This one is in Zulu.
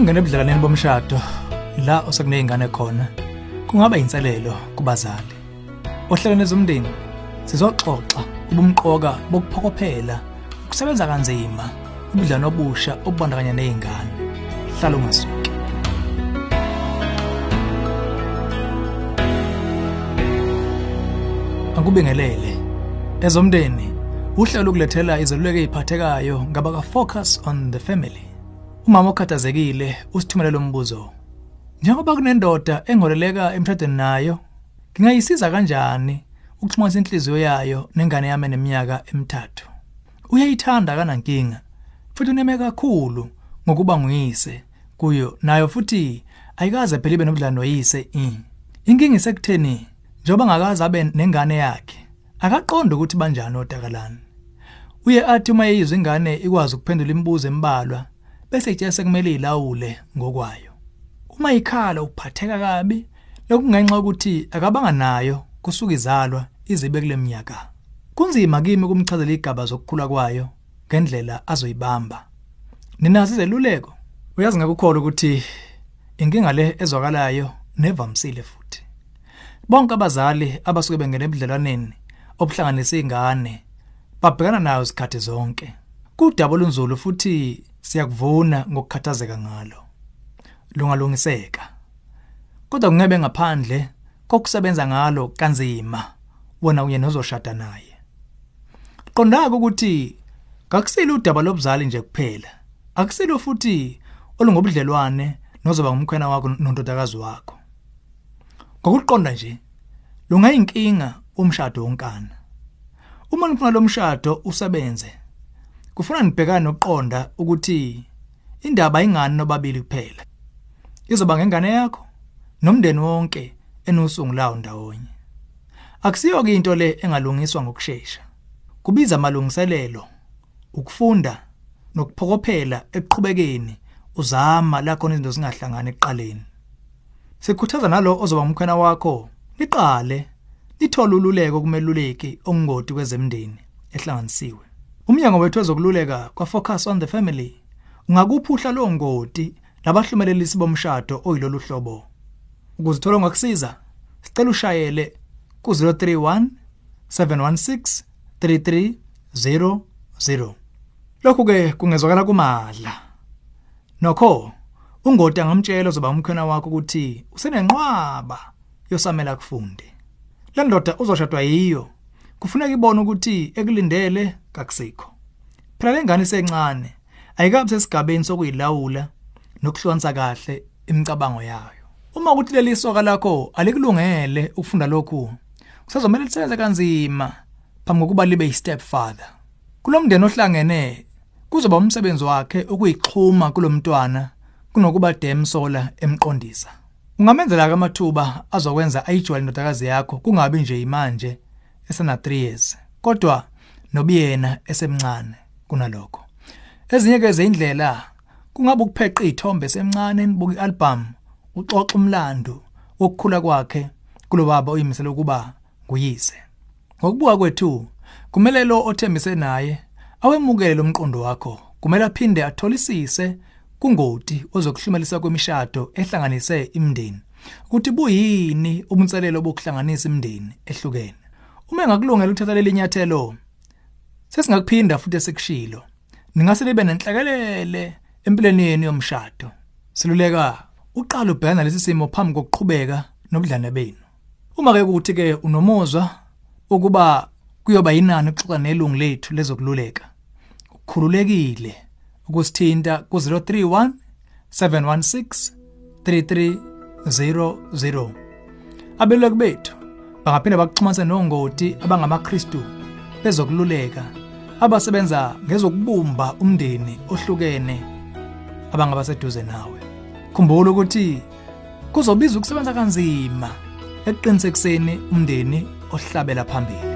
Ungena ebudlalaneni bomshado la osekuneyingane khona kungaba inselelo kubazali. Ohlelweni zomndeni sizoxoxa ubumqoka bokuphokophela ukusebenza kanzima ubudlano obusha obubandakanya nezingane. Hlala ungasuki. Akubingelele. Ezomndeni uhlelo ukulethela izeluleko eziphathekayo ngaba ka focus on the family. Umama okhathazekile usithumelele umbuzo. Njengoba kunendoda engoleleka emshadweni nayo, ngingayisiza kanjani ukuxhumana inhliziyo yayo nengane yami neminyaka emithathu? Uyayithanda kanankinga futhi uneme kakhulu ngokuba nguyise kuyo nayo futhi ayikaze phela ibe nobudlalo noyise. Inkinga isekutheni njoba ngakaze abe nengane yakhe akaqonda ukuthi banjani odakalana. Uye athi uma eyizwa ingane ikwazi ukuphendula imibuzo embalwa bese itshese kumele ilawule ngokwayo. Uma ikhala uphatheka kabi lokungenxa ukuthi akabanga nayo kusuka izalwa izibe kule minyaka. Kunzima kimi kumchazela igaba zokukhula kwayo ngendlela azoyibamba. Ninazi izeluleko? Uyazi ngakukholwa ukuthi inkinga le ezwakalayo nevamsile futhi. Bonke abazali abasuke bengena ebudlelwaneni obuhlanganisa izingane babhekana nayo izikhathi zonke. Kudaba olunzulu futhi siyakuvuna ngokukhathazeka ngalo. Lungalungiseka. Kodwa kungebe ngaphandle kokusebenza ngalo kanzima wona uyena ozoshada naye. Qondaka ukuthi kakusile udaba lobuzali nje kuphela. Akusilo futhi olungobudlelwane nozoba ngumkhwena wakho nondodakazi wakho. Ngokuqonda nje lungayinkinga umshado wonkana. Uma nifuna lo mshado usebenze kufuna nibhekane nokuqonda ukuthi indaba ayingani nobabili kuphela. Izoba ngengane yakho nomndeni wonke enosungulayo ndawonye. Akusiyo ke into le engalungiswa ngokusheshsha. Kubiza amalungiselelo, ukufunda nokuphokophela ekuqhubekeni uzama la khona izinto zingahlangani ekuqaleni. Sikhuthaza nalo ozoba umkhwena wakho liqale lithole ululeko kumeluleki ongoti kwezemndeni ehlanganisiwe. Umnyango wethu wezokululeka kwa focus on the family ungakuphuhla lo ngoti labahlumelelisi bomshado oyilolu hlobo. Ukuzithola ngakusiza sicela ushayele ku 031 716 3300. Lokhu ke kungezwakala kumadla. Nokho ungoti angamtshela ozoba umkhwena wakho ukuthi usenenqwaba yosamela kufunde. Le ndoda uzoshadwa yiyo kufuneka ibone ukuthi ekulindele kakusikho. Phela lengane isencane ayikabi sesigabeni sokuyilawula nokuhlonza kahle imicabango yayo. Uma ukuthi leli soka lakho alikulungele ukufunda lokhu, kusazomela lisebenze kanzima phambi kokuba libe yi-step father. Kulomndeni ohlangene kuzoba umsebenzi wakhe ukuyixhuma kulomntwana kunokuba demsola emqondisa. Ungamenzela ke amathuba azokwenza ayijwayele indodakazi yakho kungabi nje imanje esena 3 years kodwa nobiyena esemncane kunalokho. Ezinye ke zeindlela kungabe ukupheqa izithombe semncane nibuka ialbum uxoxa umlando wokukhula kwakhe kulobaba oyimisela ukuba nguyise. Ngokubuka kwethu kumele lo othembise naye awemukele lomqondo wakho kumele aphinde atholisise kungoti ozokuhlumelisa kwemishado ehlanganise imndeni ukuthi buyini ubunselelo bokuhlanganisa imndeni ehlukene uma engakulungela ukuthatha leli nyathelo sesingakuphinda futhi esekushilo ningase libe nenhlekelele empilweni yenu yomshado. Siluleka uqala ubhekana lesi simo phambi kokuqhubeka nobudlane benu. Uma ke ukuthi ke unomuzwa ukuba kuyoba yinani ukuxoxa nelungu lethu lezokululeka ukukhululekile ukusithinta ku 031 716 3300 Abeluleki bethu bangaphinda bakuxhumanise nongoti abangamaKristu bezokululeka abasebenza ngezokubumba umndeni ohlukene abangaba seduze nawe. Khumbula ukuthi kuzobiza ukusebenza kanzima eqinisekiseni umndeni ohlabela phambili.